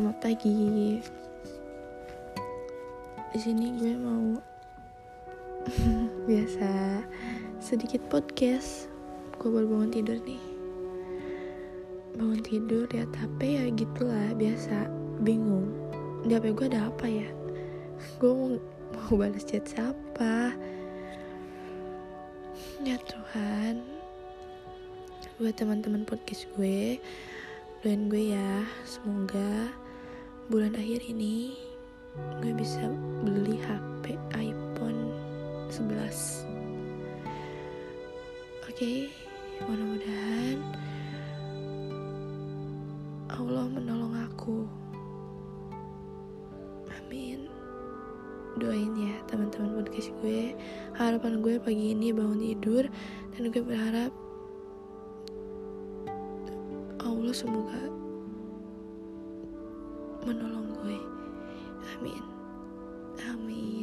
lagi. Di sini gue mau biasa sedikit podcast. Gue baru bangun tidur nih. Bangun tidur lihat HP ya gitulah biasa bingung. Di HP gue ada apa ya? Gue mau mau balas chat siapa? Ya Tuhan, buat teman-teman podcast gue, doain gue ya, semoga bulan akhir ini gue bisa beli HP iPhone 11 oke mudah-mudahan Allah menolong aku. Amin. Doain ya teman-teman podcast gue. Harapan gue pagi ini bangun tidur dan gue berharap Allah semoga menolong gue. Amin. Amin